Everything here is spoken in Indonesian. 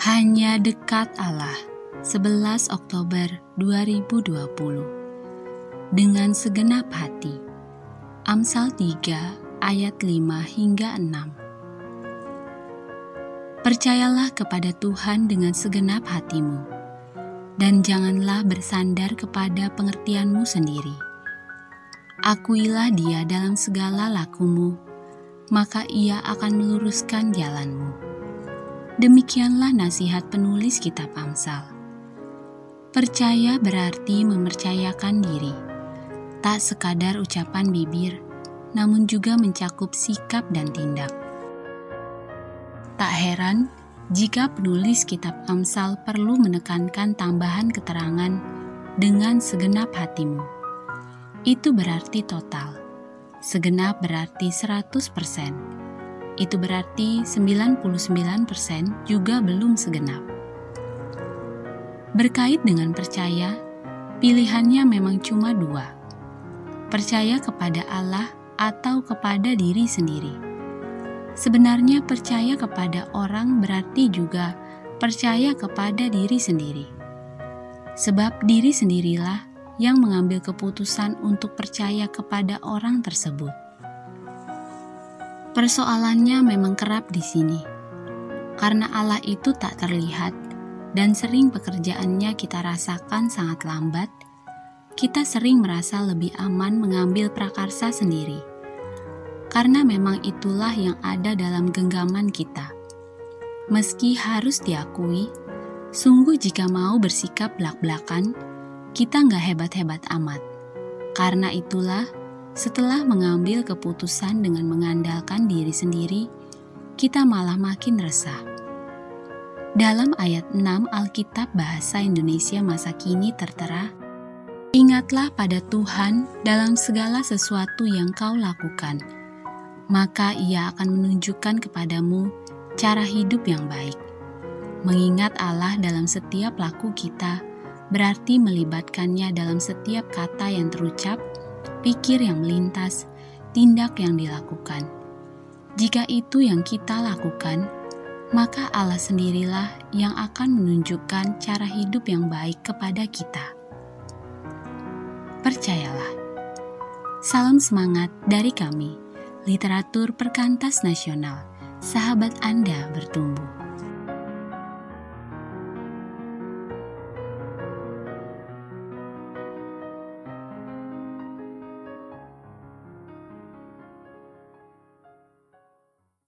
Hanya dekat Allah 11 Oktober 2020 Dengan segenap hati Amsal 3 ayat 5 hingga 6 Percayalah kepada Tuhan dengan segenap hatimu dan janganlah bersandar kepada pengertianmu sendiri. Akuilah dia dalam segala lakumu, maka ia akan meluruskan jalanmu. Demikianlah nasihat penulis kitab Amsal. Percaya berarti mempercayakan diri, tak sekadar ucapan bibir, namun juga mencakup sikap dan tindak. Tak heran jika penulis kitab Amsal perlu menekankan tambahan keterangan dengan segenap hatimu. Itu berarti total. Segenap berarti 100% itu berarti 99% juga belum segenap. Berkait dengan percaya, pilihannya memang cuma dua. Percaya kepada Allah atau kepada diri sendiri. Sebenarnya percaya kepada orang berarti juga percaya kepada diri sendiri. Sebab diri sendirilah yang mengambil keputusan untuk percaya kepada orang tersebut. Persoalannya memang kerap di sini, karena Allah itu tak terlihat dan sering pekerjaannya kita rasakan sangat lambat. Kita sering merasa lebih aman mengambil prakarsa sendiri, karena memang itulah yang ada dalam genggaman kita. Meski harus diakui, sungguh jika mau bersikap belak-belakan, kita nggak hebat-hebat amat. Karena itulah setelah mengambil keputusan dengan mengandalkan diri sendiri, kita malah makin resah. Dalam ayat 6 Alkitab Bahasa Indonesia masa kini tertera, Ingatlah pada Tuhan dalam segala sesuatu yang kau lakukan, maka Ia akan menunjukkan kepadamu cara hidup yang baik. Mengingat Allah dalam setiap laku kita berarti melibatkannya dalam setiap kata yang terucap pikir yang melintas, tindak yang dilakukan. Jika itu yang kita lakukan, maka Allah sendirilah yang akan menunjukkan cara hidup yang baik kepada kita. Percayalah. Salam semangat dari kami, literatur perkantas nasional, sahabat Anda bertumbuh.